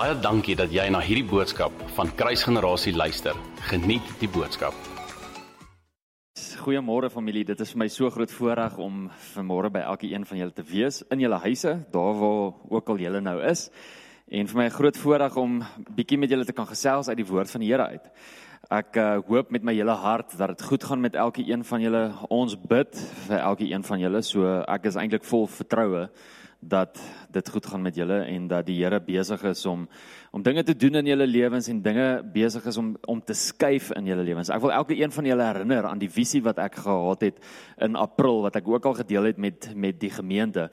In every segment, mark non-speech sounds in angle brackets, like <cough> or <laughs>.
Baie dankie dat jy na hierdie boodskap van Kruisgenerasie luister. Geniet die boodskap. Goeiemôre familie. Dit is vir my so groot voorreg om vanmôre by elke een van julle te wees in julle huise, daar waar ook al julle nou is. En vir my 'n groot voorreg om bietjie met julle te kan gesels uit die woord van die Here uit. Ek uh, hoop met my hele hart dat dit goed gaan met elke een van julle. Ons bid vir elke een van julle. So ek is eintlik vol vertroue dat dit goed gaan met julle en dat die Here besig is om om dinge te doen in julle lewens en dinge besig is om om te skuif in julle lewens. Ek wil elke een van julle herinner aan die visie wat ek gehad het in April wat ek ook al gedeel het met met die gemeente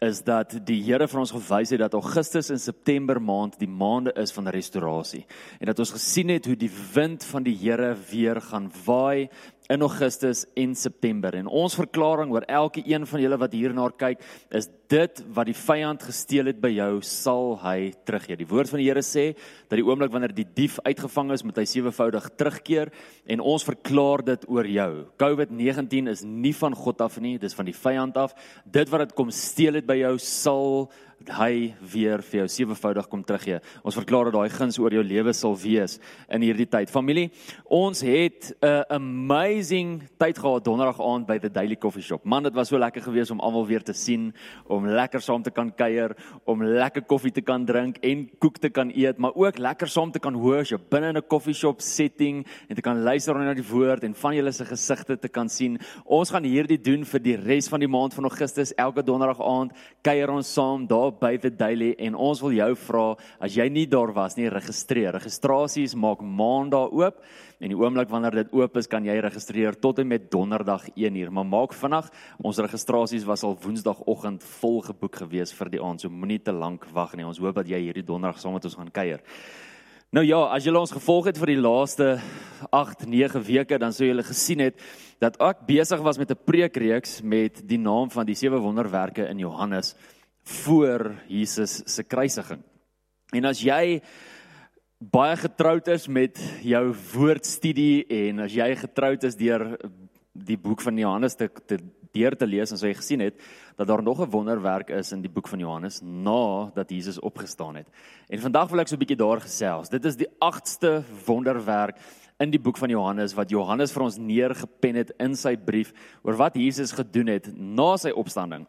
is dat die Here vir ons gewys het dat Augustus en September maand die maande is van restaurasie en dat ons gesien het hoe die wind van die Here weer gaan waai in Augustus en September. En ons verklaring oor elke een van julle wat hierna kyk, is dit wat die vyand gesteel het by jou, sal hy teruggee. Die woord van die Here sê dat die oomblik wanneer die dief uitgevang is, moet hy sewevoudig terugkeer en ons verklaar dit oor jou. COVID-19 is nie van God af nie, dis van die vyand af. Dit wat dit kom steel het by jou, sal hy weer vir jou sewevoudig kom teruggee. Ons verklaar dat daai guns oor jou lewe sal wees in hierdie tyd. Familie, ons het 'n amazing tyd gehad donderdag aand by the Daily Coffee Shop. Man, dit was so lekker geweest om almal weer te sien, om lekker saam te kan kuier, om lekker koffie te kan drink en koek te kan eet, maar ook lekker saam te kan worship binne in 'n coffee shop setting en te kan luister na die woord en van julle se gesigte te kan sien. Ons gaan hierdie doen vir die res van die maand van Augustus elke donderdag aand kuier ons saam daar daar by the daily en ons wil jou vra as jy nie daar was nie registreer. Registrasies maak maandag oop en die oomblik wanneer dit oop is kan jy registreer tot en met donderdag 1uur. Maar maak vinnig. Ons registrasies was al woensdagoggend vol geboek gewees vir die aand. So moenie te lank wag nie. Ons hoop dat jy hierdie donderdag saam met ons gaan kuier. Nou ja, as julle ons gevolg het vir die laaste 8, 9 weke, dan sou julle gesien het dat ek besig was met 'n preekreeks met die naam van die sewe wonderwerke in Johannes voor Jesus se kruisiging. En as jy baie getroud is met jou woordstudie en as jy getroud is deur die boek van Johannes te, te deur te lees en so jy gesien het dat daar nog 'n wonderwerk is in die boek van Johannes na dat Jesus opgestaan het. En vandag wil ek so 'n bietjie daar gesels. Dit is die 8ste wonderwerk in die boek van Johannes wat Johannes vir ons neergepen het in sy brief oor wat Jesus gedoen het na sy opstanding.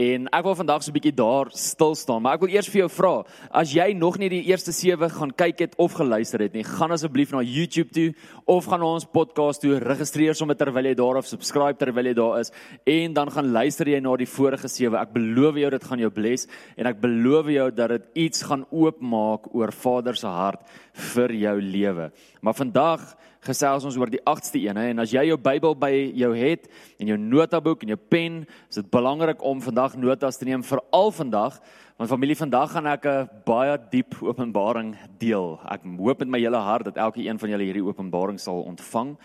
En ek wil vandag so 'n bietjie daar stil staan, maar ek wil eers vir jou vra, as jy nog nie die eerste 7 gaan kyk het of geluister het nie, gaan asseblief na YouTube toe of gaan na ons podcast toe, registreer sommer terwyl jy daar of subscribe terwyl jy daar is en dan gaan luister jy na die vorige 7. Ek beloof jou dit gaan jou bless en ek beloof jou dat dit iets gaan oopmaak oor Vader se hart vir jou lewe. Maar vandag gesels ons oor die 8ste een hè en as jy jou Bybel by jou het en jou notaboek en jou pen, is dit belangrik om vandag notas te neem veral vandag want familie vandag gaan ek 'n baie diep openbaring deel. Ek hoop met my hele hart dat elke een van julle hierdie openbaring sal ontvang.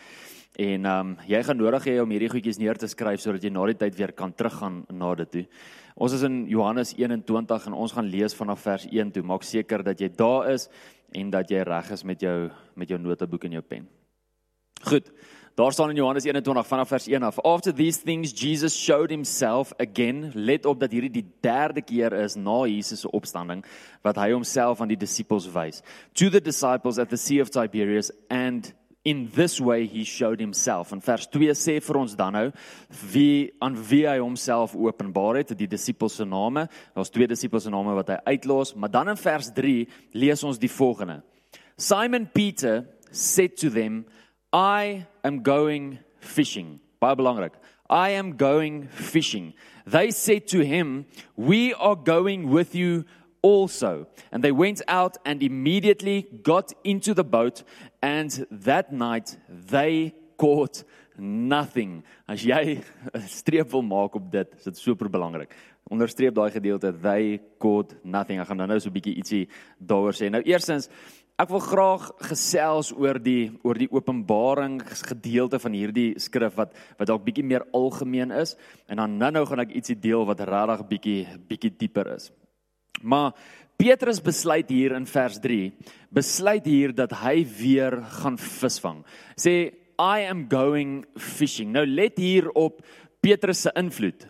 En ehm um, jy gaan nodig hê om hierdie goedjies neer te skryf sodat jy na die tyd weer kan teruggaan na dit toe. Ons is in Johannes 21 en ons gaan lees vanaf vers 1 toe. Maak seker dat jy daar is en dat jy reg is met jou met jou notaboek en jou pen. Goed. Daar staan in Johannes 21 vanaf vers 1 af. After these things Jesus showed himself again. Let op dat hierdie die derde keer is na Jesus se opstanding wat hy homself aan die disippels wys. To the disciples at the Sea of Tiberias and in this way he showed himself. En vers 2 sê vir ons dan nou wie aan wie hy homself openbaar het, die disippels se name. Daar's twee disippels se name wat hy uitlos, maar dan in vers 3 lees ons die volgende. Simon Peter said to them I am going fishing. Baie belangrik. I am going fishing. They said to him, We are going with you also. And they went out and immediately got into the boat, and that night they caught nothing. As jy <laughs> 'n streep wil maak op dit, is dit super belangrik. Onderstreep daai gedeelte, they caught nothing. Ek gaan nou-nou so 'n bietjie ietsie daaroor sê. Nou eersins Ek wil graag gesels oor die oor die Openbaring gedeelte van hierdie skrif wat wat dalk bietjie meer algemeen is en dan nou-nou gaan ek ietsie deel wat regtig bietjie bietjie dieper is. Maar Petrus besluit hier in vers 3, besluit hier dat hy weer gaan visvang. Sê I am going fishing. Nou let hier op Petrus se invloed.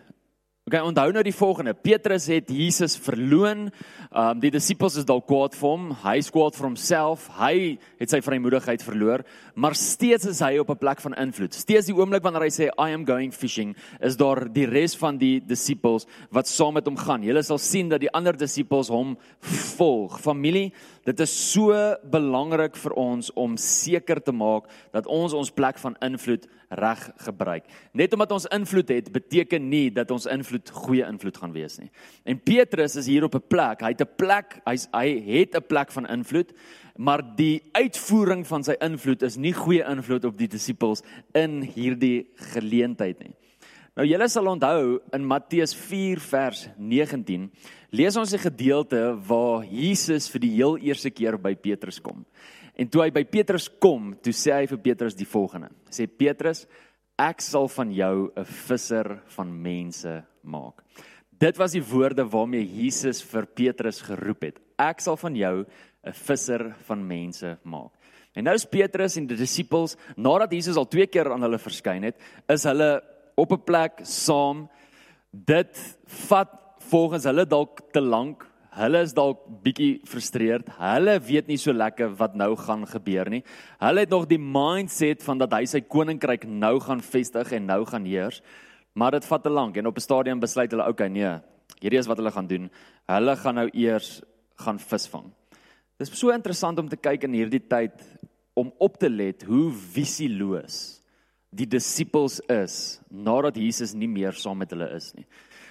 Okay, onthou nou die volgende. Petrus het Jesus verloon. Um die disippels is dalk kwaad vir hom. Hy is kwaad vir homself. Hy het sy vrymoedigheid verloor, maar steeds is hy op 'n plek van invloed. Steeds die oomblik wanneer hy sê I am going fishing, is daar die res van die disippels wat saam met hom gaan. Julle sal sien dat die ander disippels hom volg. Familie, dit is so belangrik vir ons om seker te maak dat ons ons plek van invloed reg gebruik. Net omdat ons invloed het, beteken nie dat ons invloed goeie invloed gaan wees nie. En Petrus is hier op 'n plek. Hy het 'n plek, hy's hy het 'n plek van invloed, maar die uitvoering van sy invloed is nie goeie invloed op die disippels in hierdie geleentheid nie. Nou julle sal onthou in Matteus 4 vers 19 lees ons 'n gedeelte waar Jesus vir die heel eerste keer by Petrus kom. En toe hy by Petrus kom, toe sê hy vir Petrus die volgende. Sê Petrus, ek sal van jou 'n visser van mense maak. Dit was die woorde waarmee Jesus vir Petrus geroep het. Ek sal van jou 'n visser van mense maak. En nou is Petrus en die disippels, nadat Jesus al twee keer aan hulle verskyn het, is hulle op 'n plek saam. Dit vat volgens hulle dalk te lank Hulle is dalk bietjie frustreerd. Hulle weet nie so lekker wat nou gaan gebeur nie. Hulle het nog die mindset van dat hy sy koninkryk nou gaan vestig en nou gaan heers. Maar dit vat te lank en op 'n stadium besluit hulle, okay, nee, hierdie is wat hulle gaan doen. Hulle gaan nou eers gaan visvang. Dis so interessant om te kyk in hierdie tyd om op te let hoe visieloos die disippels is nadat Jesus nie meer saam met hulle is nie.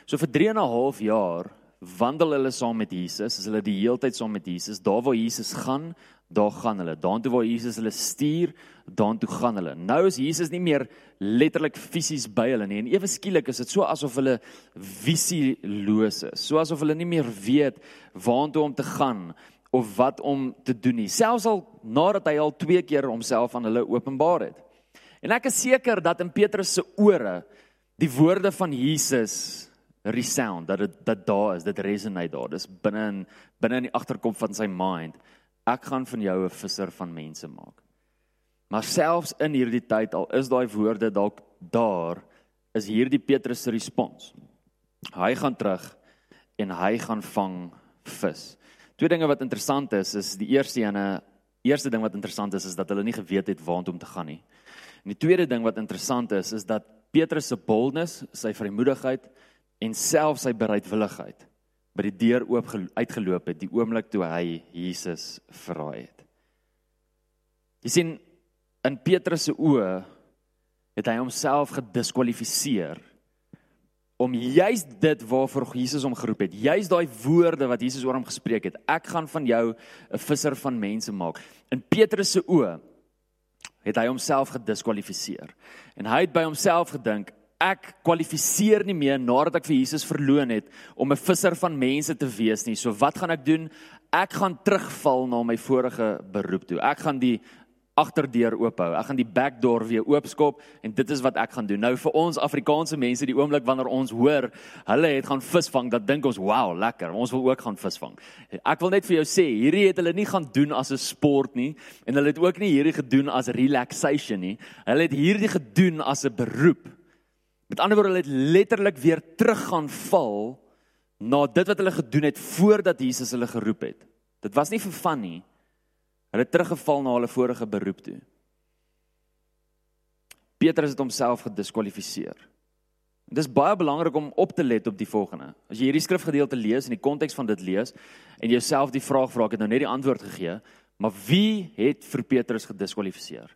So vir 3 en 'n half jaar wandel hulle saam met Jesus, as hulle die heeltyd saam met Jesus, daar waar Jesus gaan, daar gaan hulle. Daartoe waar Jesus hulle stuur, daartoe gaan hulle. Nou is Jesus nie meer letterlik fisies by hulle nie en ewe skielik is dit so asof hulle visieloos is, so asof hulle nie meer weet waartoe om te gaan of wat om te doen nie. Selfs al nadat hy al twee keer homself aan hulle openbaar het. En ek is seker dat in Petrus se ore die woorde van Jesus resound dat dit dat daar is dit resonate daar. Dis binne in binne in die agterkop van sy mind. Ek gaan van jou 'n visser van mense maak. Maar selfs in hierdie tyd al is daai woorde dalk daar is hierdie Petrus se respons. Hy gaan terug en hy gaan vang vis twee dinge wat interessant is is die eerste ene eerste ding wat interessant is is dat hulle nie geweet het waantoe om te gaan nie en die tweede ding wat interessant is is dat Petrus se boldness sy vrymoedigheid en self sy bereidwilligheid by die deur oop uitgeloop het die oomblik toe hy Jesus verraai het. Jy sien in Petrus se oë het hy homself gediskwalifiseer om juis dit waarvoor Jesus hom geroep het. Juis daai woorde wat Jesus oor hom gespreek het. Ek gaan van jou 'n visser van mense maak. In Petrus se oë het hy homself gediskwalifiseer. En hy het by homself gedink, ek kwalifiseer nie meer nadat ek vir Jesus verloon het om 'n visser van mense te wees nie. So wat gaan ek doen? Ek gaan terugval na my vorige beroep toe. Ek gaan die agterdeur oophou. Ek gaan die backdoor weer oopskop en dit is wat ek gaan doen. Nou vir ons Afrikaanse mense, die oomblik wanneer ons hoor hulle het gaan visvang, dan dink ons, "Wow, lekker. Ons wil ook gaan visvang." Ek wil net vir jou sê, hierdie het hulle nie gaan doen as 'n sport nie en hulle het ook nie hierdie gedoen as relaxation nie. Hulle het hierdie gedoen as 'n beroep. Met ander woorde, hulle het letterlik weer terug gaan val na dit wat hulle gedoen het voordat Jesus hulle geroep het. Dit was nie vir van nie. Hulle teruggeval na hulle vorige beroep toe. Petrus het homself gediskwalifiseer. Dit is baie belangrik om op te let op die volgende. As jy hierdie skrifgedeelte lees en die konteks van dit lees en jouself die vraag vra, ek het nou net die antwoord gegee, maar wie het vir Petrus gediskwalifiseer?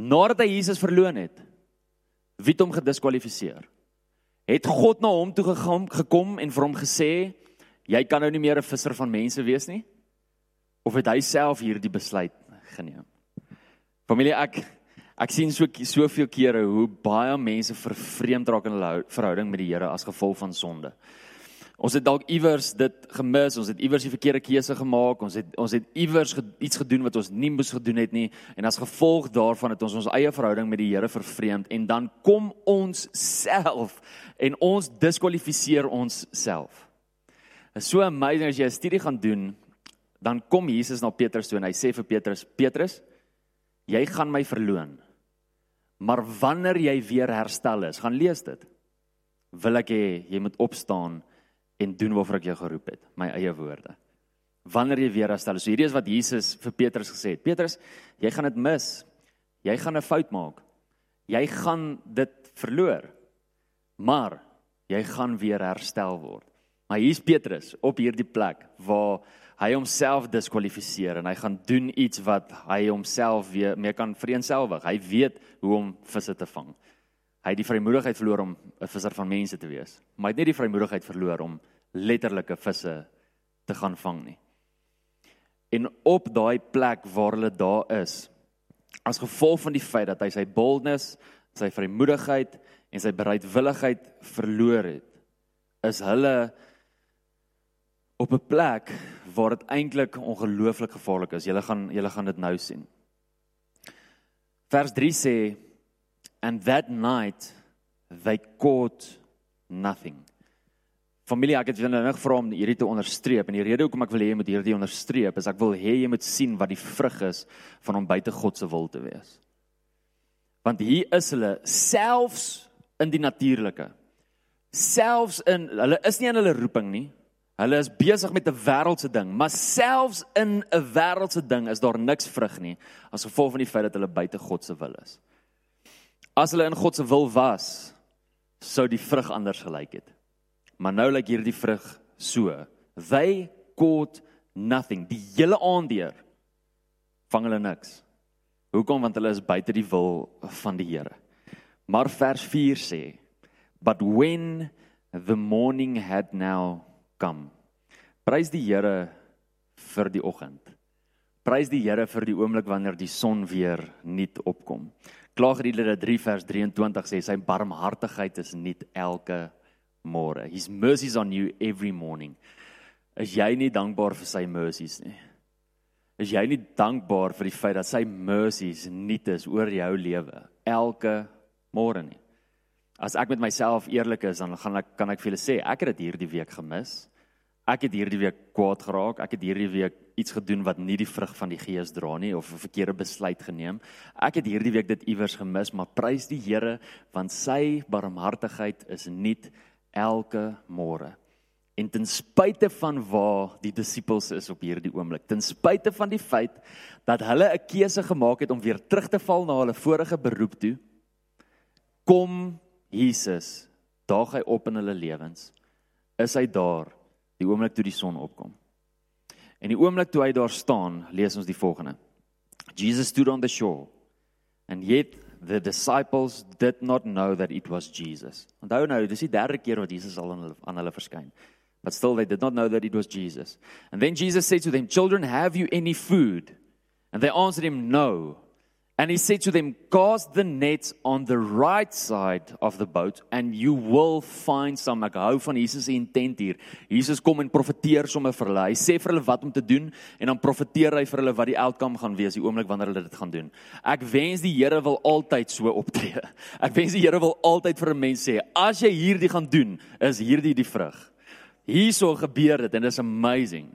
Nadat hy Jesus verloon het, Wie het hom gediskwalifiseer? Het God na hom toe gegaan gekom en vir hom gesê jy kan nou nie meer 'n visser van mense wees nie? Of het hy self hierdie besluit geneem? Familie ek ek sien so soveel kere hoe baie mense vervreemd raak in hulle verhouding met die Here as gevolg van sonde. Ons het dalk iewers dit gemis, ons het iewers die verkeerde keuse gemaak, ons het ons het iewers ge, iets gedoen wat ons nie moes gedoen het nie en as gevolg daarvan het ons ons eie verhouding met die Here vervreemd en dan kom ons self en ons diskwalifiseer ons self. Dit is so amazing as jy 'n studie gaan doen, dan kom Jesus na Petrus toe en hy sê vir Petrus: "Petrus, jy gaan my verloon. Maar wanneer jy weer herstel is, gaan lees dit. wil ek hê jy moet opstaan en doen waarvoor ek jou geroep het, my eie woorde. Wanneer jy weer herstel. So hierdie is wat Jesus vir Petrus gesê het. Petrus, jy gaan dit mis. Jy gaan 'n fout maak. Jy gaan dit verloor. Maar jy gaan weer herstel word. Maar hier's Petrus op hierdie plek waar hy homself diskwalifiseer en hy gaan doen iets wat hy homself weer mee kan vereenselwig. Hy weet hoe om visse te vang. Hy het die vrymoedigheid verloor om 'n visser van mense te wees. Maar hy het nie die vrymoedigheid verloor om letterlike visse te gaan vang nie. En op daai plek waar hulle daar is, as gevolg van die feit dat hy sy boldness, sy vrymoedigheid en sy bereidwilligheid verloor het, is hulle op 'n plek waar dit eintlik ongelooflik gevaarlik is. Julle gaan julle gaan dit nou sien. Vers 3 sê and that night they caught nothing. Familie, ek het julle nou gevra om hierdie te onderstreep en die rede hoekom ek wil hê jy moet hierdie onderstreep is ek wil hê jy moet sien wat die vrug is van om buite God se wil te wees. Want hier is hulle selfs in die natuurlike. Selfs in hulle is nie in hulle roeping nie. Hulle is besig met 'n wêreldse ding, maar selfs in 'n wêreldse ding is daar niks vrug nie as gevolg van die feit dat hulle buite God se wil is. As hulle in God se wil was, sou die vrug anders gelyk het. Maar nou lyk hierdie vrug so. They caught nothing. Die hele aand deur vang hulle niks. Hoekom? Want hulle is buite die wil van die Here. Maar vers 4 sê, "But when the morning had now come." Prys die Here vir die oggend. Prys die Here vir die oomblik wanneer die son weer nuut opkom. Klaagliedere 3 vers 23 sê sy barmhartigheid is nie elke môre. His mercies on you every morning. Is jy nie dankbaar vir sy mercies nie? Is jy nie dankbaar vir die feit dat sy mercies nuut is oor jou lewe elke môre nie? As ek met myself eerlik is, dan gaan ek kan ek vir julle sê ek het dit hierdie week gemis. Ek het hierdie week kwaad geraak. Ek het hierdie week iets gedoen wat nie die vrug van die Gees dra nie of 'n verkeerde besluit geneem. Ek het hierdie week dit iewers gemis, maar prys die Here want sy barmhartigheid is nuut elke môre. En ten spyte van waar die disippels is op hierdie oomblik, ten spyte van die feit dat hulle 'n keuse gemaak het om weer terug te val na hulle vorige beroep toe, kom Jesus daag hy op in hulle lewens. Is hy daar? die oomblik toe die son opkom. En die oomblik toe hy daar staan, lees ons die volgende. Jesus stood on the shore and yet the disciples did not know that it was Jesus. Onthou nou, dis die derde keer wat Jesus al aan hulle aan hulle verskyn. But still they did not know that it was Jesus. And then Jesus said to them, "Children, have you any food?" And they answered him, "No." And he said to them, Cast the nets on the right side of the boat and you will find some. Ek hou van Jesus se intent hier. Jesus kom en profeteer sommer vir hulle. Hy sê vir hulle wat om te doen en dan profeteer hy vir hulle wat die outcome gaan wees die oomblik wanneer hulle dit gaan doen. Ek wens die Here wil altyd so optree. Ek wens die Here wil altyd vir 'n mens sê, as jy hierdie gaan doen, is hierdie die vrug. Hierso gebeur dit en dit is amazing.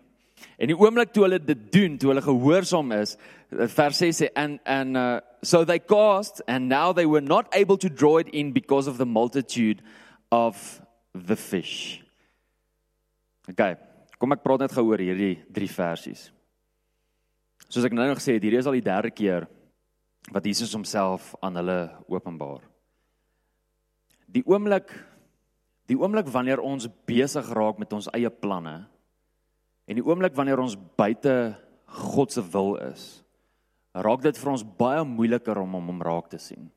En die oomblik toe hulle dit doen, toe hulle gehoorsaam is, vers 6 sê and and uh, so they cast and now they were not able to draw it in because of the multitude of the fish. Okay, kom ek praat net gou oor hierdie drie versies. Soos ek nou nog gesê het, hierdie is al die derde keer wat Jesus homself aan hulle openbaar. Die oomblik die oomblik wanneer ons besig raak met ons eie planne En die oomblik wanneer ons buite God se wil is, raak dit vir ons baie moeiliker om hom om raak te sien.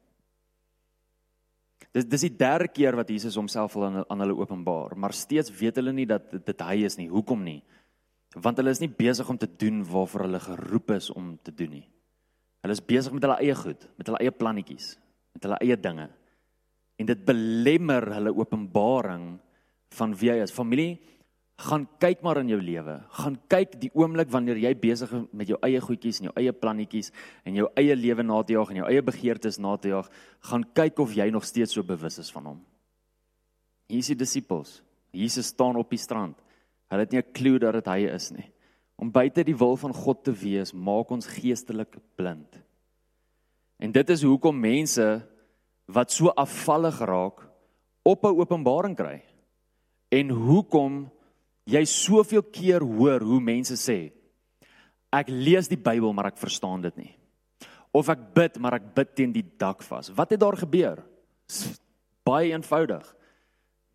Dis dis die derde keer wat Jesus homself aan aan hulle openbaar, maar steeds weet hulle nie dat dit, hy is nie. Hoekom nie? Want hulle is nie besig om te doen waarvoor hulle geroep is om te doen nie. Hulle is besig met hulle eie goed, met hulle eie plannetjies, met hulle eie dinge. En dit belemmer hulle openbaring van wie hy is. Familie, gaan kyk maar in jou lewe. Gaan kyk die oomblik wanneer jy besig is met jou eie goedjies en jou eie plannetjies en jou eie lewe na te jaag en jou eie begeertes na te jaag, gaan kyk of jy nog steeds so bewus is van hom. Hier is die disippels. Jesus staan op die strand. Hulle het nie 'n klou dat dit hy is nie. Om buite die wil van God te wees, maak ons geestelik blind. En dit is hoekom mense wat so afvallig raak, ophou openbaring kry. En hoekom jy soveel keer hoor hoe mense sê ek lees die Bybel maar ek verstaan dit nie. Of ek bid maar ek bid teen die dak vas. Wat het daar gebeur? Baie eenvoudig.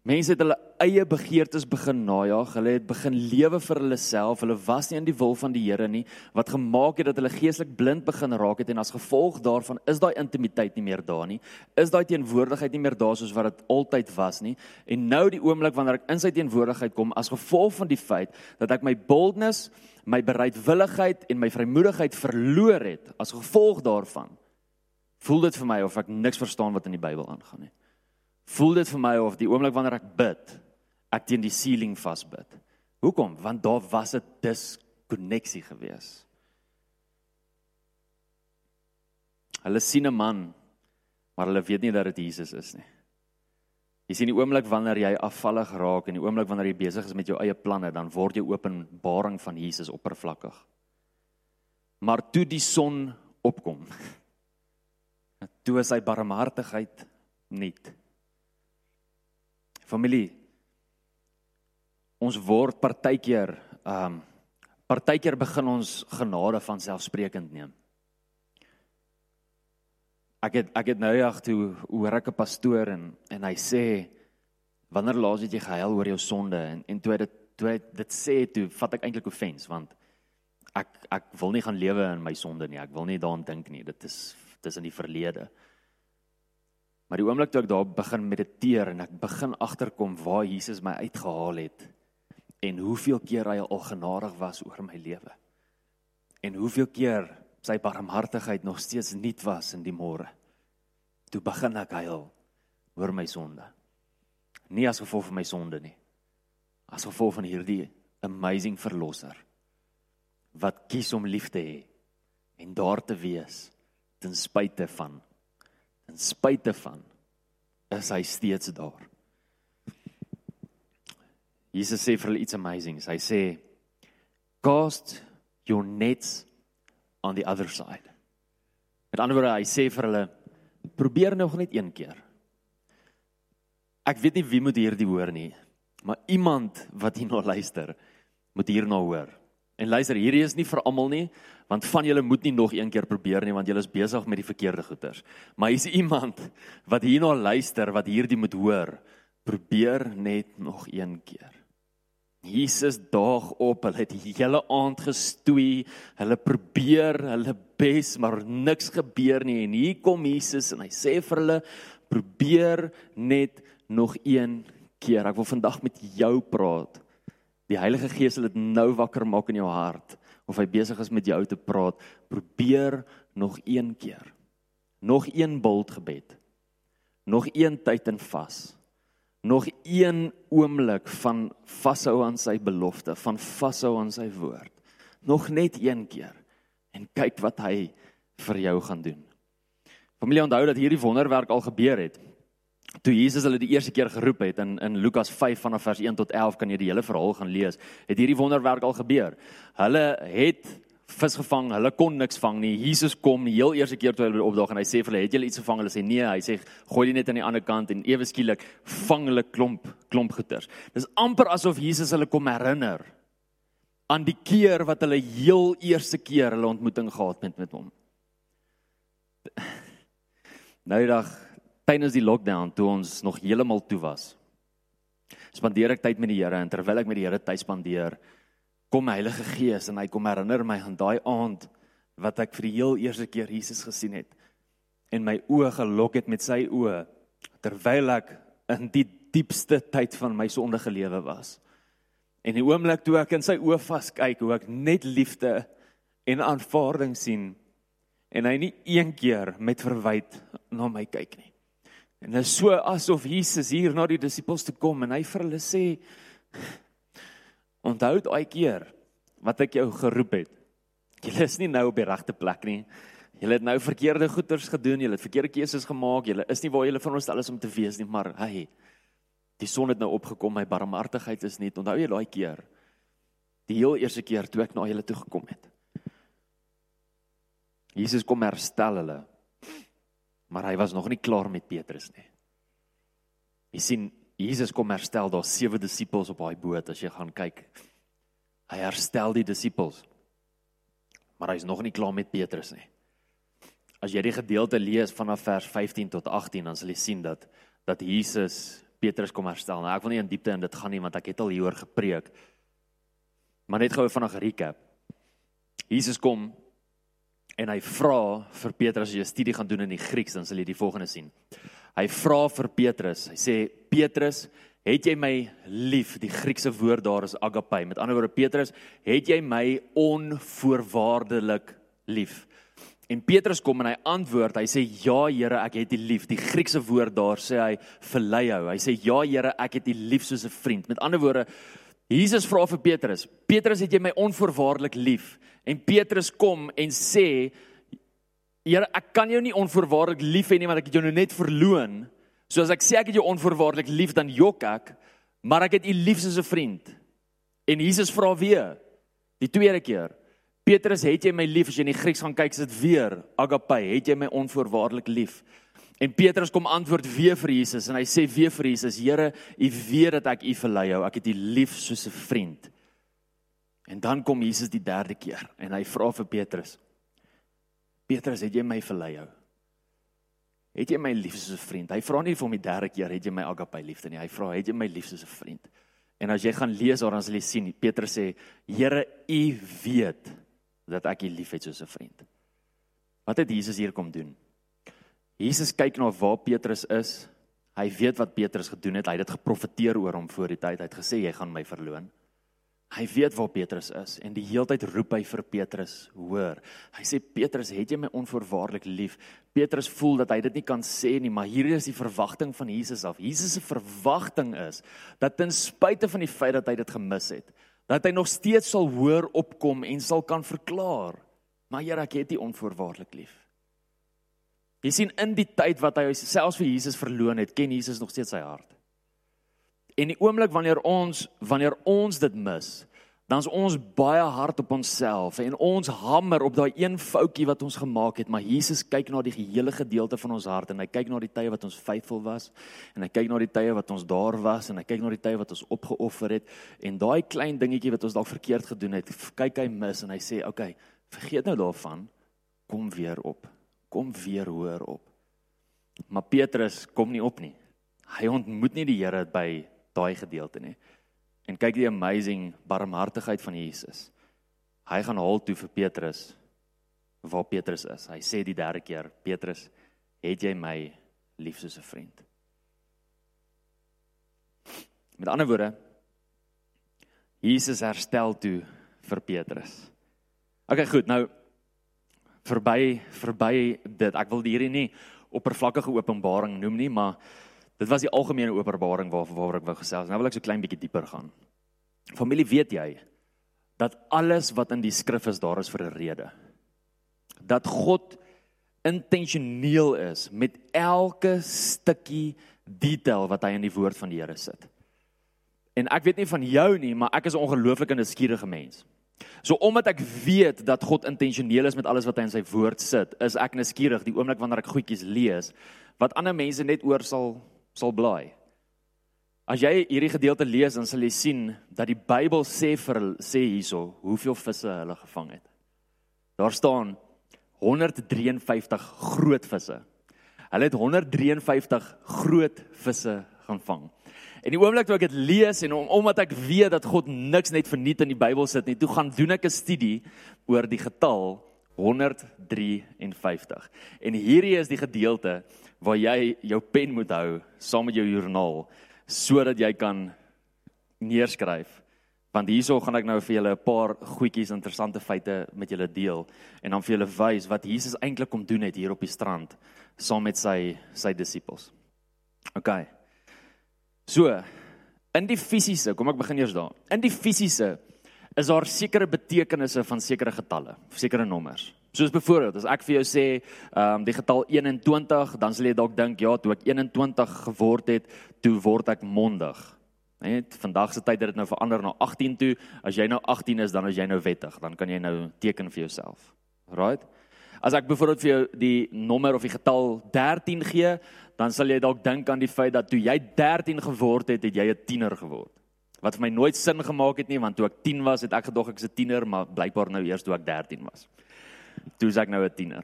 Mense het hulle eie begeertes begin najag. Hulle het begin lewe vir hulle self. Hulle was nie in die wil van die Here nie wat gemaak het dat hulle geestelik blind begin raak het en as gevolg daarvan is daai intimiteit nie meer daar nie. Is daai teenwoordigheid nie meer daar soos wat dit altyd was nie. En nou die oomblik wanneer ek in sy teenwoordigheid kom as gevolg van die feit dat ek my boldness, my bereidwilligheid en my vrymoedigheid verloor het as gevolg daarvan, voel dit vir my of ek niks verstaan wat in die Bybel aangaan nie voel dit vir my of die oomblik wanneer ek bid, ek teen die ceiling vasbid. Hoekom? Want daar was 'n diskonneksie gewees. Hulle sien 'n man, maar hulle weet nie dat dit Jesus is nie. Jy sien die oomblik wanneer jy afvallig raak en die oomblik wanneer jy besig is met jou eie planne, dan word jou openbaring van Jesus oppervlakkig. Maar toe die son opkom, <laughs> toe is sy barmhartigheid nuut. Familie. Ons word partykeer ehm um, partykeer begin ons genade van selfsprekend neem. Ek het ek het nou jag toe hoor ek 'n pastoor en en hy sê wanneer laas het jy gehuil oor jou sonde en en toe dit toe hy dit sê toe vat ek eintlik offens want ek ek wil nie gaan lewe in my sonde nie. Ek wil nie daaraan dink nie. Dit is dit is in die verlede. Maar die oomblik toe ek daar begin mediteer en ek begin agterkom waar Jesus my uitgehaal het en hoeveel keer hy al genadig was oor my lewe. En hoeveel keer sy barmhartigheid nog steeds nuut was in die môre. Toe begin ek huil oor my sonde. Nie as gevolg van my sonde nie. As gevolg van hierdie amazing verlosser wat kies om lief te hê en daar te wees ten spyte van Ten spyte van is hy steeds daar. Jesus sê vir hulle iets amazing. Hy sê cast your nets on the other side. Met ander woorde, hy sê vir hulle probeer nog net een keer. Ek weet nie wie moet hierdie hoor nie, maar iemand wat hierna luister, moet hierna hoor. En luister, hierdie is nie vir almal nie, want van julle moet nie nog een keer probeer nie want julle is besig met die verkeerde goeters. Maar hier's iemand wat hierna luister wat hierdie moet hoor. Probeer net nog een keer. Jesus daag op, hulle het die hele aand gestoei, hulle probeer hulle bes, maar niks gebeur nie en hier kom Jesus en hy sê vir hulle probeer net nog een keer. Ek wil vandag met jou praat Die Heilige Gees sal dit nou wakker maak in jou hart of hy besig is met jou te praat. Probeer nog een keer. Nog een bult gebed. Nog een tyd in vas. Nog een oomblik van vashou aan sy belofte, van vashou aan sy woord. Nog net een keer en kyk wat hy vir jou gaan doen. Familie onthou dat hierdie wonderwerk al gebeur het toe Jesus hulle die eerste keer geroep het in in Lukas 5 vanaf vers 1 tot 11 kan jy die hele verhaal gaan lees. Het hierdie wonderwerk al gebeur. Hulle het vis gevang, hulle kon niks vang nie. Jesus kom die heel eerste keer toe hulle opdaag en hy sê vir hulle, "Het julle iets gevang?" Hulle sê, "Nee." Hy sê, "Gooi dit net aan die ander kant" en ewe skielik vang hulle klomp klomp goeters. Dis amper asof Jesus hulle kom herinner aan die keer wat hulle heel eerste keer hulle ontmoeting gehad het met hom. <laughs> Nou die dag tydens die lockdown toe ons nog heeltemal toe was. Spandeer ek tyd met die Here en terwyl ek met die Here tyd spandeer, kom die Heilige Gees en hy kom herinner my aan daai aand wat ek vir die heel eerste keer Jesus gesien het en my oë gelok het met sy oë terwyl ek in die diepste tyd van my sondige lewe was. En die oomblik toe ek in sy oë vaskyk, hoe ek net liefde en aanvaarding sien en hy nie een keer met verwyd na my kyk nie. En dit is so asof Jesus hier na die disippels toe kom en hy vir hulle sê Onthou daai keer wat ek jou geroep het. Jy is nie nou op die regte plek nie. Jy het nou verkeerde goeders gedoen, jy het verkeerde keuses gemaak, jy is nie waar jy veronderstel is om te wees nie, maar hey, die son het nou opgekom, my barmhartigheid is nie. Onthou jy daai keer? Die heel eerste keer toe ek na julle toe gekom het. Jesus kom herstel hulle maar hy was nog nie klaar met Petrus nie. Jy sien Jesus kom herstel daar sewe disippels op daai boot as jy gaan kyk. Hy herstel die disippels. Maar hy's nog nie klaar met Petrus nie. As jy die gedeelte lees vanaf vers 15 tot 18 dan sal jy sien dat dat Jesus Petrus kom herstel. Nou ek wil nie in diepte in dit gaan nie want ek het al hieroor gepreek. Maar net gou vanaand 'n recap. Jesus kom en hy vra vir Petrus as jy 'n studie gaan doen in die Grieks dan sal jy die volgende sien. Hy vra vir Petrus. Hy sê Petrus, het jy my lief? Die Griekse woord daar is agape. Met ander woorde Petrus, het jy my onvoorwaardelik lief? En Petrus kom en hy antwoord, hy sê ja Here, ek het U lief. Die Griekse woord daar sê hy hou. Hy sê ja Here, ek het U lief soos 'n vriend. Met ander woorde, Jesus vra vir Petrus, Petrus, het jy my onvoorwaardelik lief? En Petrus kom en sê Here, ek kan jou nie onvoorwaardelik lief hê nie want ek het jou nou net verloon. So as ek sê ek het jou onvoorwaardelik lief, dan jok ek, maar ek het U lief soos 'n vriend. En Jesus vra weer die tweede keer Petrus, het jy my lief? As jy in die Grieks gaan kyk, is dit weer agape, het jy my onvoorwaardelik lief? En Petrus kom antwoord weer vir Jesus en hy sê weer vir Jesus: Here, U weet dat ek U verlei hou. Ek het U lief soos 'n vriend. En dan kom Jesus die derde keer en hy vra vir Petrus: Petrus, het jy my verlei hou? Het jy my lief soos 'n vriend? Hy vra nie vir hom die derde keer, het jy my agape liefde nie. Hy vra, het jy my lief soos 'n vriend? En as jy gaan lees daar dan sal jy sien Petrus sê: Here, U weet dat ek U liefhet soos 'n vriend. Wat het Jesus hier kom doen? Jesus kyk na waar Petrus is. Hy weet wat Petrus gedoen het. Hy het dit geprofeteer oor hom voor die tyd. Hy het gesê jy gaan my verloon. Hy weet waar Petrus is en die heeltyd roep hy vir Petrus, hoor. Hy sê Petrus, het jy my onvoorwaardelik lief? Petrus voel dat hy dit nie kan sê nie, maar hier is die verwagting van Jesus af. Jesus se verwagting is dat ten spyte van die feit dat hy dit gemis het, dat hy nog steeds sal hoor opkom en sal kan verklaar maar Here ek het U onvoorwaardelik lief. Jy sien in die tyd wat hy selfs vir Jesus verloon het, ken Jesus nog steeds sy hart. En die oomblik wanneer ons wanneer ons dit mis, dan is ons baie hard op onsself en ons hamer op daai een foutjie wat ons gemaak het, maar Jesus kyk na die gehele gedeelte van ons hart en hy kyk na die tye wat ons faithful was en hy kyk na die tye wat ons daar was en hy kyk na die tye wat ons opgeoffer het en daai klein dingetjie wat ons dalk verkeerd gedoen het, kyk hy mis en hy sê, "Oké, okay, vergeet nou daarvan. Kom weer op. Kom weer hoor op." Maar Petrus kom nie op nie. Hy ontmoet nie die Here by daai gedeelte nie. En kyk die amazing barmhartigheid van Jesus. Hy gaan haal toe vir Petrus waar Petrus is. Hy sê die derde keer, Petrus, het jy my lief soos 'n vriend? Met ander woorde, Jesus herstel toe vir Petrus. OK, goed, nou verby verby dit. Ek wil hierdie nie oppervlakkige openbaring noem nie, maar Dit was die algemene openbaring waar waar ek wou gesels. Nou wil ek so klein bietjie dieper gaan. Familie, weet jy dat alles wat in die skrif is, daar is vir 'n rede. Dat God intentioneel is met elke stukkie detail wat hy in die woord van die Here sit. En ek weet nie van jou nie, maar ek is 'n ongelooflike nuuskierige mens. So omdat ek weet dat God intentioneel is met alles wat hy in sy woord sit, is ek nuuskierig die oomblik wanneer ek goedjies lees wat ander mense net oor sal sal bly. As jy hierdie gedeelte lees, dan sal jy sien dat die Bybel sê vir sê hierso hoeveel visse hulle gevang het. Daar staan 153 groot visse. Hulle het 153 groot visse gaan vang. En die oomblik toe ek dit lees en om, omdat ek weet dat God niks net verniet in die Bybel sit nie, toe gaan doen ek 'n studie oor die getal 153. En hierdie is die gedeelte waar jy jou pen moet hou saam met jou joernaal sodat jy kan neerskryf. Want hierso gaan ek nou vir julle 'n paar goedjies interessante feite met julle deel en dan vir julle wys wat Jesus eintlik kom doen het hier op die strand saam met sy sy disippels. OK. So, in die fisiese, kom ek begin eers daar. In die fisiese is daar sekere betekenisse van sekere getalle, sekere nommers. Soos byvoorbeeld, as ek vir jou sê, ehm um, die getal 21, dan sal jy dalk dink, ja, toe ek 21 geword het, toe word ek mondig. Net vandag se tyd het dit nou verander na 18 toe. As jy nou 18 is, dan is jy nou wettig, dan kan jy nou teken vir jouself. Right? As ek byvoorbeeld vir jou die nommer of die getal 13 gee, dan sal jy dalk dink aan die feit dat toe jy 13 geword het, het jy 'n tiener geword. Wat vir my nooit sin gemaak het nie, want toe ek 10 was, het ek gedog ek's 'n tiener, maar blykbaar nou eers toe ek 13 was. Toe is ek nou 'n tiener.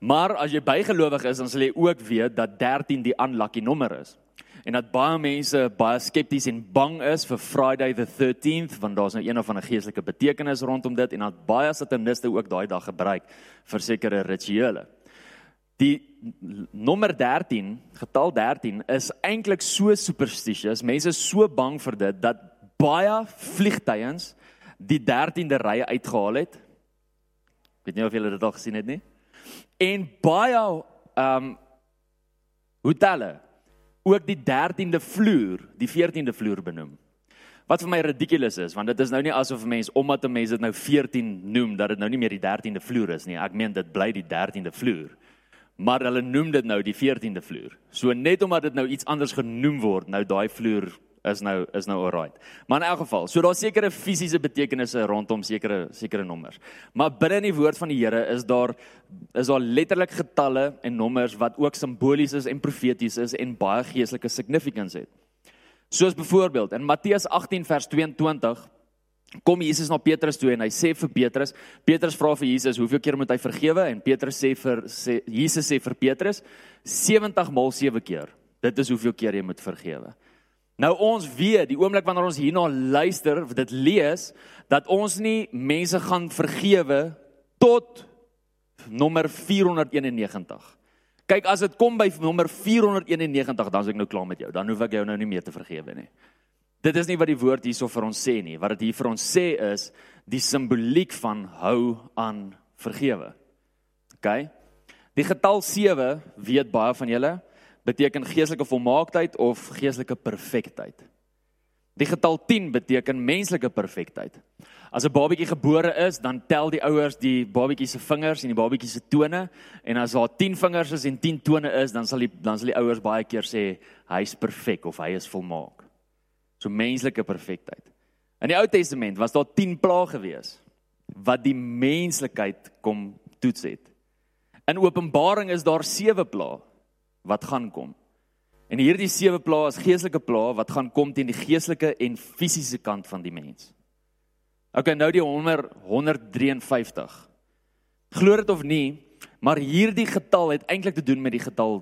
Maar as jy bygelowig is, dan sal jy ook weet dat 13 die unlucky nommer is. En dat baie mense baie skepties en bang is vir Friday the 13th want daar's nou een of ander geestelike betekenis rondom dit en dat baie sataniste ook daai dag gebruik vir sekere rituele. Die nommer 13, getal 13 is eintlik so superstitious. Mense is so bang vir dit dat baie vliegtyens die 13de ry uitgehaal het. Ek weet nie of julle dit al gesien het nie. En baie ehm um, hotelle ook die 13de vloer, die 14de vloer benoem. Wat vir my ridiculous is, want dit is nou nie asof mense omdat 'n mens dit nou 14 noem dat dit nou nie meer die 13de vloer is nie. Ek meen dit bly die 13de vloer maar hulle noem dit nou die 14de vloer. So net omdat dit nou iets anders genoem word, nou daai vloer is nou is nou alright. Maar in elk geval, so daar sekerre fisiese betekenisse rondom sekere sekere nommers. Maar binne in die woord van die Here is daar is daar letterlik getalle en nommers wat ook simbolies is en profeties is en baie geestelike significance het. Soos byvoorbeeld in Matteus 18 vers 22 kom Jesus na Petrus toe en hy sê vir Petrus, Petrus vra vir Jesus, hoeveel keer moet hy vergewe? En Petrus sê vir sê Jesus sê vir Petrus 70 maal 7 keer. Dit is hoeveel keer jy moet vergewe. Nou ons weet, die oomblik wanneer ons hierna luister, dit lees dat ons nie mense gaan vergewe tot nommer 491. Kyk, as dit kom by nommer 491, dan is ek nou klaar met jou. Dan hoef ek jou nou nie meer te vergewe nie. Dit is nie wat die woord hierso vir ons sê nie. Wat dit hier vir ons sê is die simboliek van hou aan vergewe. OK? Die getal 7, weet baie van julle, beteken geestelike volmaaktheid of geestelike perfektheid. Die getal 10 beteken menslike perfektheid. As 'n babatjie gebore is, dan tel die ouers die babatjie se vingers en die babatjie se tone en as daar 10 vingers is en 10 tone is, dan sal die dan sal die ouers baie keer sê hy's perfek of hy is volmaak. So menslike perfektheid. In die Ou Testament was daar 10 plaae gewees wat die menslikheid kom toets het. In Openbaring is daar 7 plaae wat gaan kom. En hierdie 7 plaae is geestelike plaae wat gaan kom teen die geestelike en fisiese kant van die mens. OK, nou die 100 153. Glo dit of nie, maar hierdie getal het eintlik te doen met die getal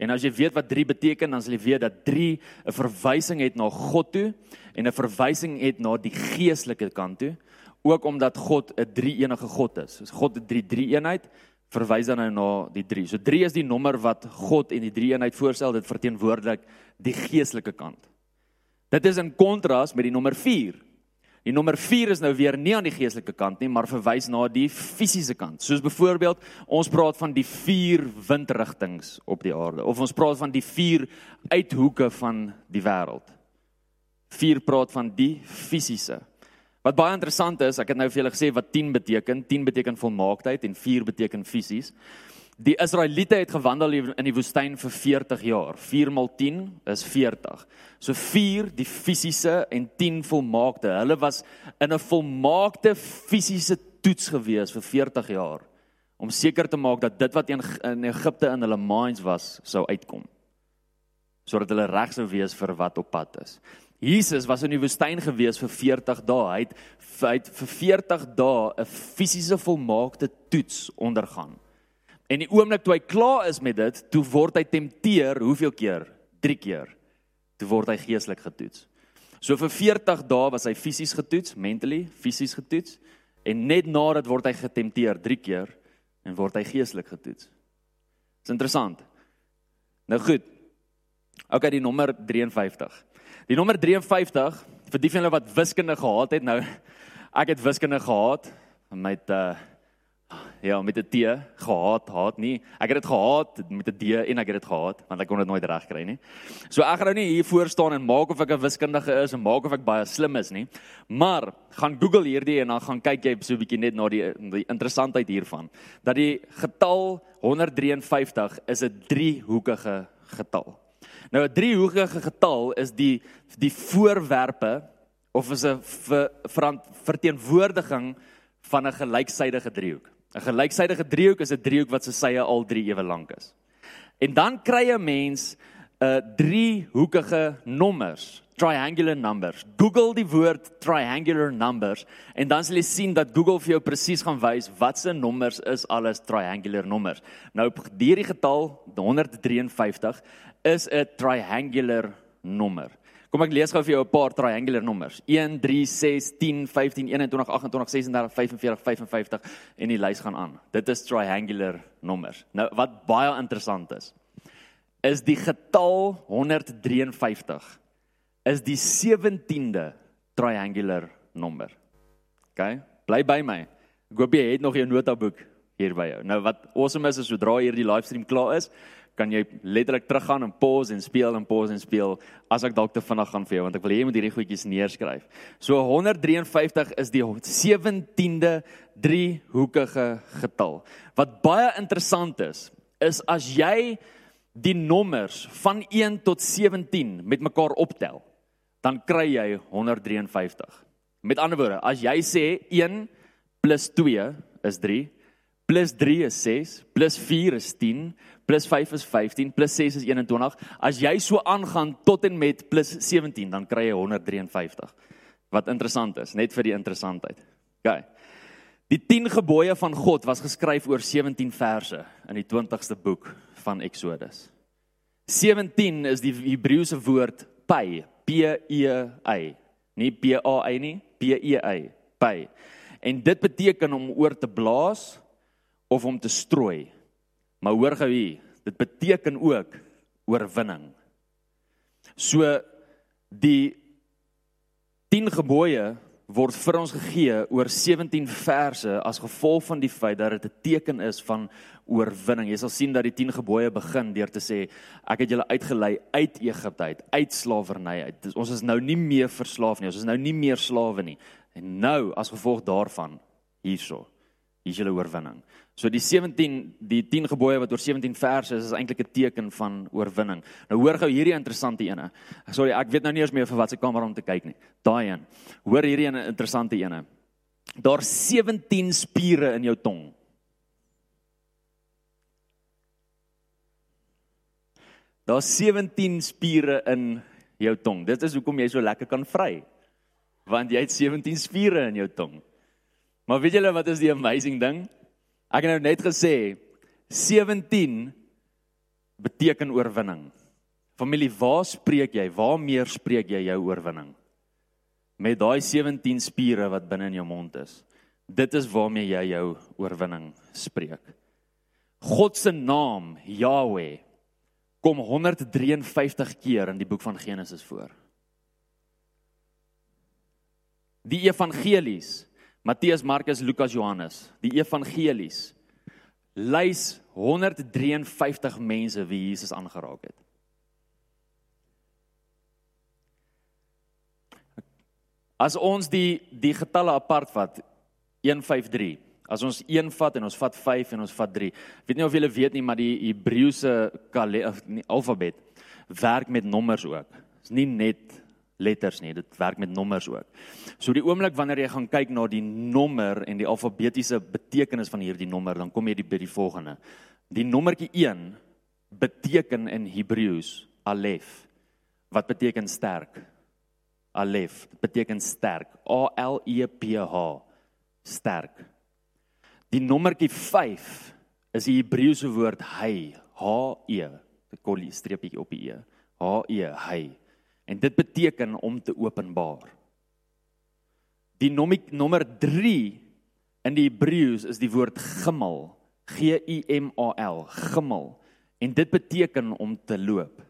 En as jy weet wat 3 beteken, dan sal jy weet dat 3 'n verwysing het na God toe en 'n verwysing het na die geestelike kant toe, ook omdat God 'n drie-enige God is. So God het 3 drie-eenheid verwys dan nou na die 3. So 3 is die nommer wat God en die drie-eenheid voorstel, dit verteenwoordig die geestelike kant. Dit is in kontras met die nommer Die nommer 4 is nou weer nie aan die geestelike kant nie, maar verwys na die fisiese kant. Soos byvoorbeeld, ons praat van die vier windrigtings op die aarde of ons praat van die vier uithoeke van die wêreld. 4 praat van die fisiese. Wat baie interessant is, ek het nou vir julle gesê wat 10 beteken. 10 beteken volmaaktheid en 4 beteken fisies. Die Israeliete het gewandel in die woestyn vir 40 jaar. 4 maal 10 is 40. So 4 die fisiese en 10 volmaakte. Hulle was in 'n volmaakte fisiese toets gewees vir 40 jaar om seker te maak dat dit wat in, in Egipte in hulle minds was sou uitkom. Sodat hulle reg sou wees vir wat op pad is. Jesus was in die woestyn gewees vir 40 dae. Hy het, hy het vir 40 dae 'n fisiese volmaakte toets ondergaan. En die oomblik toe hy klaar is met dit, toe word hy tempteer hoeveel keer? 3 keer. Toe word hy geestelik getoets. So vir 40 dae was hy fisies getoets, mentally, fisies getoets en net na dit word hy getempteer 3 keer en word hy geestelik getoets. Dis interessant. Nou goed. OK, die nommer 53. Die nommer 53 vir die van julle wat wiskunde gehad het, nou <laughs> ek het wiskunde gehad met uh Ja, met 'n T gehaat, haat nie. Ek het dit gehaat met 'n D en ek het dit gehaat want ek kon dit nooit reg kry nie. So ek gaan nou nie hier voor staan en maak of ek 'n wiskundige is en maak of ek baie slim is nie. Maar gaan Google hierdie en dan gaan kyk jy so 'n bietjie net na die die interessantheid hiervan dat die getal 153 is 'n driehoekige getal. Nou 'n driehoekige getal is die die voorwerpe of is 'n ver, verteenwoordiging van 'n gelyksydige driehoek. 'n Gelyksydige driehoek is 'n driehoek wat se sye al 3 ewe lank is. En dan kry 'n mens 'n uh, driehoekige nommers, triangular numbers. Google die woord triangular numbers en dan sal jy sien dat Google vir jou presies gaan wys watse nommers is alles triangular nommers. Nou hierdie getal 153 is 'n triangular nommer. Kom ek lees gou vir jou 'n paar triangular nommers. 1 3 6 10 15 21 28 36 45 55 en die lys gaan aan. Dit is triangular nommers. Nou wat baie interessant is, is die getal 153 is die 17de triangular nommer. OK? Bly by my. Jy het nog jou notaboek hier by jou. Nou wat awesome is is sodra hierdie livestream klaar is, kan jy letterlik teruggaan en pause en speel en pause en speel as ek dalk te vinnig gaan vir jou want ek wil hê jy moet hierdie goedjies neerskryf. So 153 is die 17de driehoekige getal. Wat baie interessant is, is as jy die nommers van 1 tot 17 met mekaar optel, dan kry jy 153. Met ander woorde, as jy sê 1 + 2 is 3, plus 3 is 6, plus 4 is 10, plus 5 is 15, plus 6 is 21. As jy so aangaan tot en met plus 17, dan kry jy 153. Wat interessant is, net vir die interessantheid. OK. Die 10 gebooie van God was geskryf oor 17 verse in die 20ste boek van Exodus. 17 is die Hebreëse woord pay, P E Y. Nie P A Y nie, P E Y, pay. En dit beteken om oor te blaas of om te strooi. Maar hoor gou hier, dit beteken ook oorwinning. So die 10 gebooie word vir ons gegee oor 17 verse as gevolg van die feit dat dit 'n teken is van oorwinning. Jy sal sien dat die 10 gebooie begin deur te sê ek het julle uitgelei uit Egipte uit, uit slawerny uit. Ons is nou nie meer verslaaf nie, ons is nou nie meer slawe nie. En nou as gevolg daarvan hierso, hier is julle oorwinning. So die 17 die 10 gebooie wat oor 17 verse is is eintlik 'n teken van oorwinning. Nou hoor gou hierdie interessante ene. Sorry, ek weet nou nie eers meer vir wat se kamera om te kyk nie. Daai een. Hoor hierdie ene interessante ene. Daar 17 spiere in jou tong. Daar 17 spiere in jou tong. Dit is hoekom jy so lekker kan vry. Want jy het 17 spiere in jou tong. Maar weet julle wat is die amazing ding? Ek het nou net gesê 17 beteken oorwinning. Familie, waar spreek jy? Waar meer spreek jy jou oorwinning? Met daai 17 spiere wat binne in jou mond is. Dit is waarmee jy jou oorwinning spreek. God se naam, Yahweh, kom 153 keer in die boek van Genesis voor. Die evangelies Matteus, Markus, Lukas, Johannes, die evangelies lys 153 mense wie Jesus aangeraak het. As ons die die getalle apart vat 153. As ons 1 vat en ons vat 5 en ons vat 3. Weet nie of julle weet nie, maar die Hebreëse alfabet werk met nommers ook. Dit is nie net letters nie, dit werk met nommers ook. So die oomblik wanneer jy gaan kyk na die nommer en die alfabetiese betekenis van hierdie nommer, dan kom jy by die volgende. Die nommertjie 1 beteken in Hebreëus Alef wat beteken sterk. Alef beteken sterk. A L E P H sterk. Die nommertjie 5 is die Hebreëse woord hy, H E, 'n kollie streepie op die E. H E hy. En dit beteken om te openbaar. Die nommer 3 in die Hebreëus is die woord gimmel, G I M A L, gimmel. En dit beteken om te loop.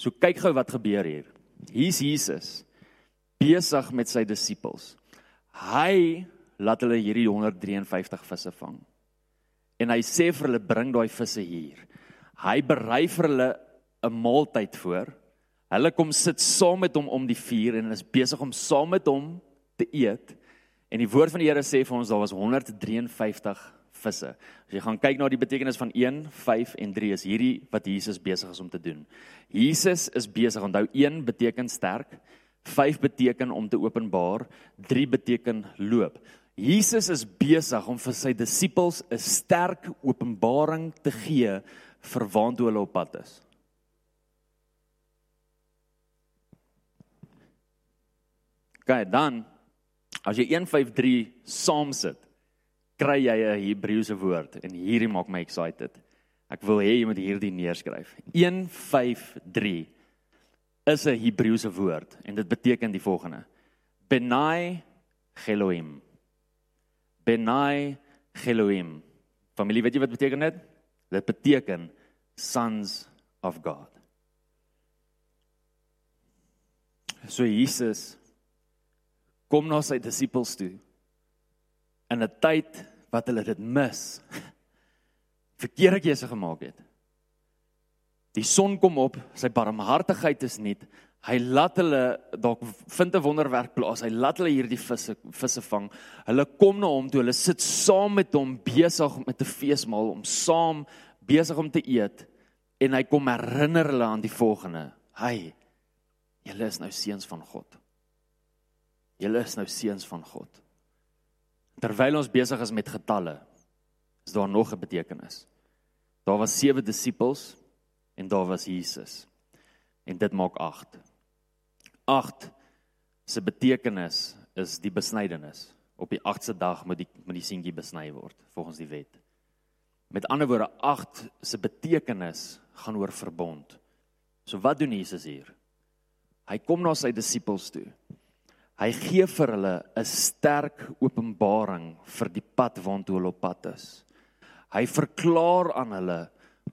So kyk gou wat gebeur hier. Hier's Jesus besig met sy disippels. Hy laat hulle hierdie 153 visse vang. En hy sê vir hulle bring daai visse hier. Hy berei vir hulle 'n maaltyd voor Hulle kom sit saam met hom om die vuur en is besig om saam met hom te eet. En die woord van die Here sê vir ons daar was 153 visse. As jy gaan kyk na die betekenis van 1, 5 en 3 is hierdie wat Jesus besig is om te doen. Jesus is besig. Onthou 1 beteken sterk, 5 beteken om te openbaar, 3 beteken loop. Jesus is besig om vir sy disippels 'n sterk openbaring te gee vir waantoe hulle op pad is. Kyk dan as jy 153 saam sit, kry jy 'n Hebreëse woord en hierdie maak my excited. Ek wil hê jy moet hierdie neerskryf. 153 is 'n Hebreëse woord en dit beteken die volgende: Benai Elohim. Benai Elohim. Familie, weet jy wat beteken dit? Dit beteken sons of God. So Jesus kom na sy disippels toe in 'n tyd wat hulle dit mis. <laughs> Verkeerde keuse gemaak het. Die son kom op, sy barmhartigheid is nie. Hy laat hulle dalk vind 'n wonderwerk plaas. Hy laat hulle hierdie visse visse vang. Hulle kom na hom toe. Hulle sit saam met hom besig met 'n feesmaal om saam besig om te eet en hy kom herinner hulle aan die volgende. Hy julle is nou seuns van God. Julle is nou seuns van God. Terwyl ons besig is met getalle, is daar nog 'n betekenis. Daar was sewe disippels en daar was Jesus. En dit maak 8. 8 se betekenis is die besnydenis. Op die 8ste dag moet die moet die seentjie besny word volgens die wet. Met ander woorde 8 se betekenis gaan oor verbond. So wat doen Jesus hier? Hy kom na sy disippels toe. Hy gee vir hulle 'n sterk openbaring vir die pad waantoe hulle op pad is. Hy verklaar aan hulle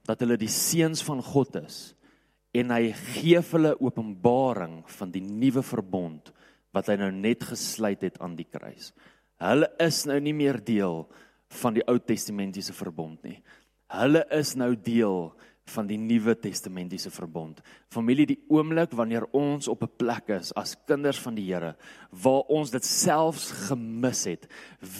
dat hulle die seuns van God is en hy gee hulle openbaring van die nuwe verbond wat hy nou net gesluit het aan die kruis. Hulle is nou nie meer deel van die Ou Testamentiese verbond nie. Hulle is nou deel van die Nuwe Testamentiese verbond. Familie, die oomblik wanneer ons op 'n plek is as kinders van die Here waar ons dit selfs gemis het,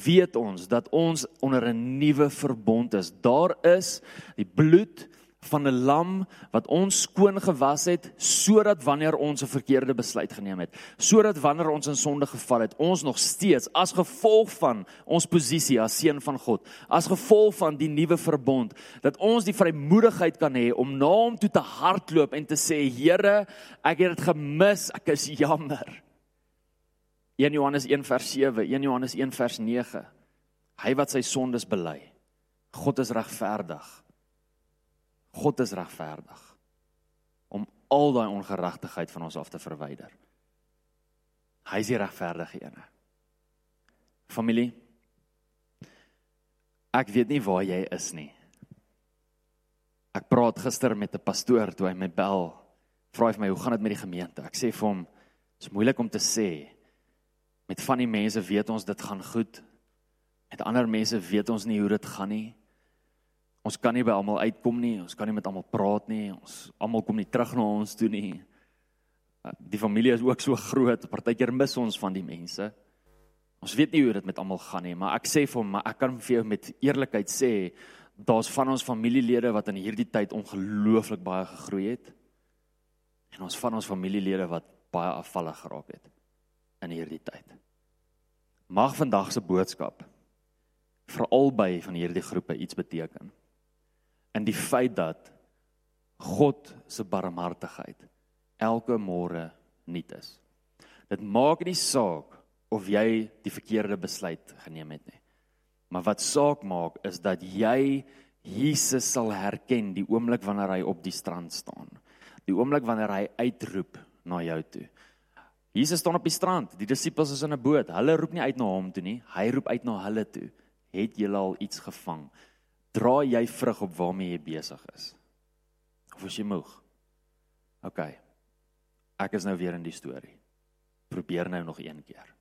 weet ons dat ons onder 'n nuwe verbond is. Daar is die bloed van 'n lam wat ons skoon gewas het sodat wanneer ons 'n verkeerde besluit geneem het, sodat wanneer ons in sonde geval het, ons nog steeds as gevolg van ons posisie as seun van God, as gevolg van die nuwe verbond, dat ons die vrymoedigheid kan hê om na hom toe te hardloop en te sê Here, ek het dit gemis, ek is jammer. 1 Johannes 1 vers 7, 1 Johannes 1 vers 9. Hy wat sy sondes bely. God is regverdig God is regverdig om al daai ongeregtigheid van ons af te verwyder. Hy is die regverdige een. Familie Ek weet nie waar jy is nie. Ek praat gister met 'n pastoor toe hy my bel. Vra hy vir my, "Hoe gaan dit met die gemeente?" Ek sê vir hom, "Dit is moeilik om te sê. Met van die mense weet ons dit gaan goed. Met ander mense weet ons nie hoe dit gaan nie. Ons kan nie by almal uitkom nie. Ons kan nie met almal praat nie. Ons almal kom nie terug na ons toe nie. Uh, die familie is ook so groot. Partykeer mis ons van die mense. Ons weet nie hoe dit met almal gaan nie, maar ek sê vir hom, maar ek kan vir jou met eerlikheid sê, daar's van ons familielede wat in hierdie tyd ongelooflik baie gegroei het. En ons van ons familielede wat baie afvallig geraak het in hierdie tyd. Mag vandag se boodskap vir albei van hierdie groepe iets beteken in die feit dat God se barmhartigheid elke môre nuut is. Dit maak nie saak of jy die verkeerde besluit geneem het nie. Maar wat saak maak is dat jy Jesus sal herken die oomblik wanneer hy op die strand staan. Die oomblik wanneer hy uitroep na jou toe. Jesus staan op die strand, die disippels is in 'n boot. Hulle roep nie uit na hom toe nie, hy roep uit na hulle toe. Het julle al iets gevang? Dra jy vrug op waarmee jy besig is? Of is jy moeg? OK. Ek is nou weer in die storie. Probeer nou nog een keer.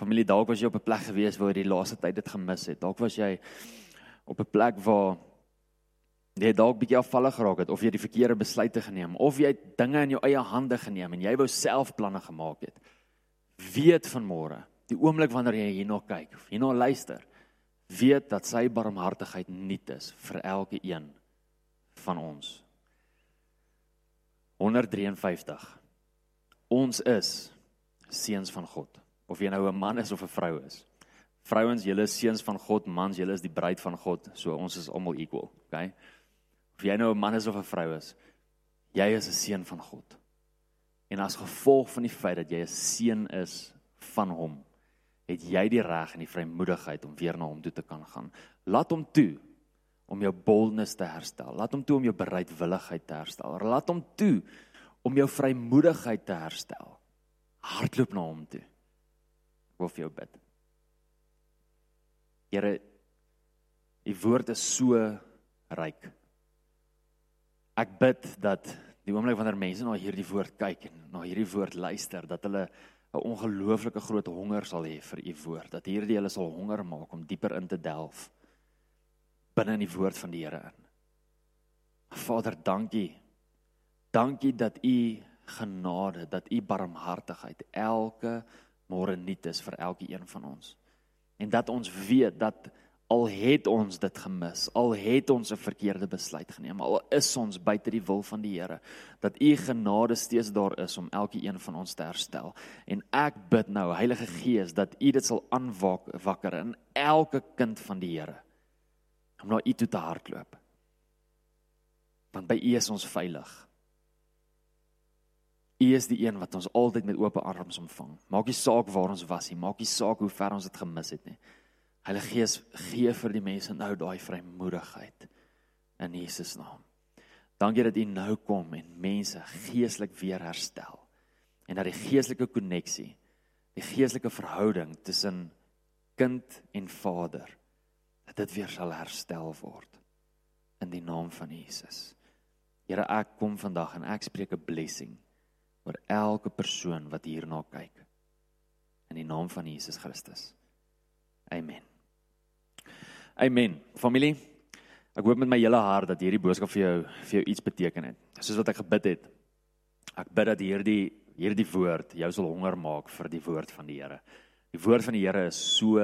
Familie, dalk was jy op 'n plek gewees waar jy die laaste tyd dit gemis het. Dalk was jy op 'n plek waar jy dalk bietjie afvallig geraak het of jy die verkeerde besluite geneem of jy dinge in jou eie hande geneem en jy wou self planne gemaak het. Weet van môre, die oomblik wanneer jy hierna kyk of hierna luister, weet dat sy barmhartigheid nuut is vir elke een van ons. 153. Ons is seuns van God, of jy nou 'n man is of 'n vrou is. Vrouens, julle is seuns van God, mans, julle is die bruid van God, so ons is almal equal, okay? of jy nou 'n man is of 'n vrou is, jy is 'n seun van God. En as gevolg van die feit dat jy 'n seun is van hom, het jy die reg en die vrymoedigheid om weer na hom toe te kan gaan. Laat hom toe om jou boldness te herstel. Laat hom toe om jou bereidwilligheid te herstel. Laat hom toe om jou vrymoedigheid te herstel. Hardloop na hom toe. Ek wil vir jou bid. Here, u woord is so ryk. Ek bid dat die oomblik wanneer mense na hierdie woord kyk en na hierdie woord luister, dat hulle 'n ongelooflike groot honger sal hê vir u woord, dat hierdie hulle sal honger maak om dieper in te delf binne in die woord van die Here in. Vader, dankie. Dankie dat u genade, dat u barmhartigheid elke môre nuut is vir elkeen van ons. En dat ons weet dat al het ons dit gemis, al het ons 'n verkeerde besluit geneem, al is ons buite die wil van die Here, dat u genade steeds daar is om elkeen van ons te herstel. En ek bid nou, Heilige Gees, dat u dit sal aanwakker in elke kind van die Here om na u toe te hardloop. Want by u is ons veilig. U is die een wat ons altyd met oop arms ontvang. Maak nie saak waar ons was nie, maak nie saak hoe ver ons dit gemis het nie. Heilige Gees, gee vir die mense nou daai vrymoedigheid in Jesus naam. Dankie dat U nou kom en mense geestelik weer herstel. En dat die geestelike koneksie, die geestelike verhouding tussen kind en Vader, dat dit weer sal herstel word in die naam van Jesus. Here, ek kom vandag en ek spreek 'n blessing oor elke persoon wat hierna kyk. In die naam van Jesus Christus. Amen. Amen. Familie, ek hoop met my hele hart dat hierdie boodskap vir jou vir jou iets beteken het. Soos wat ek gebid het. Ek bid dat hierdie hierdie woord jou sal honger maak vir die woord van die Here. Die woord van die Here is so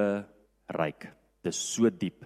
ryk. Dit is so diep.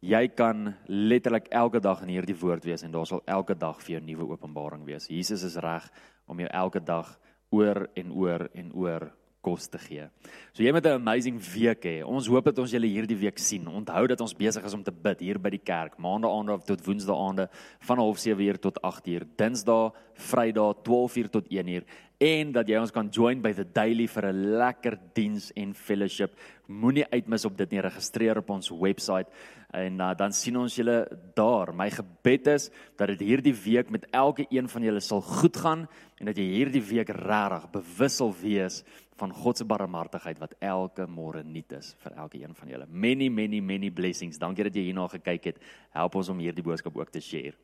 Jy kan letterlik elke dag in hierdie woord wees en daar sal elke dag vir jou nuwe openbaring wees. Jesus is reg om jou elke dag oor en oor en oor kos te gee. So jy moet 'n amazing week hê. Ons hoop dat ons julle hierdie week sien. Onthou dat ons besig is om te bid hier by die kerk, maandag aande tot woensdae aande van 07:30 tot 8:00, dinsdae, vrydae 12:00 tot 1:00 en dat jy ons kan join by the daily vir 'n lekker diens en fellowship. Moenie uitmis op dit nie. Registreer op ons webwerf en uh, dan sien ons julle daar. My gebed is dat dit hierdie week met elke een van julle sal goed gaan en dat jy hierdie week regtig bewus sal wees van God se barmhartigheid wat elke môre nuut is vir elkeen van julle. Many many many blessings. Dankie dat jy hierna gekyk het. Help ons om hierdie boodskap ook te share.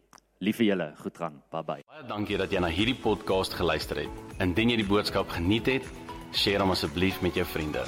Lief vir julle, goed gaan. Bye bye. Baie dankie dat jy na hierdie podcast geluister het. Indien jy die boodskap geniet het, deel hom asseblief met jou vriende.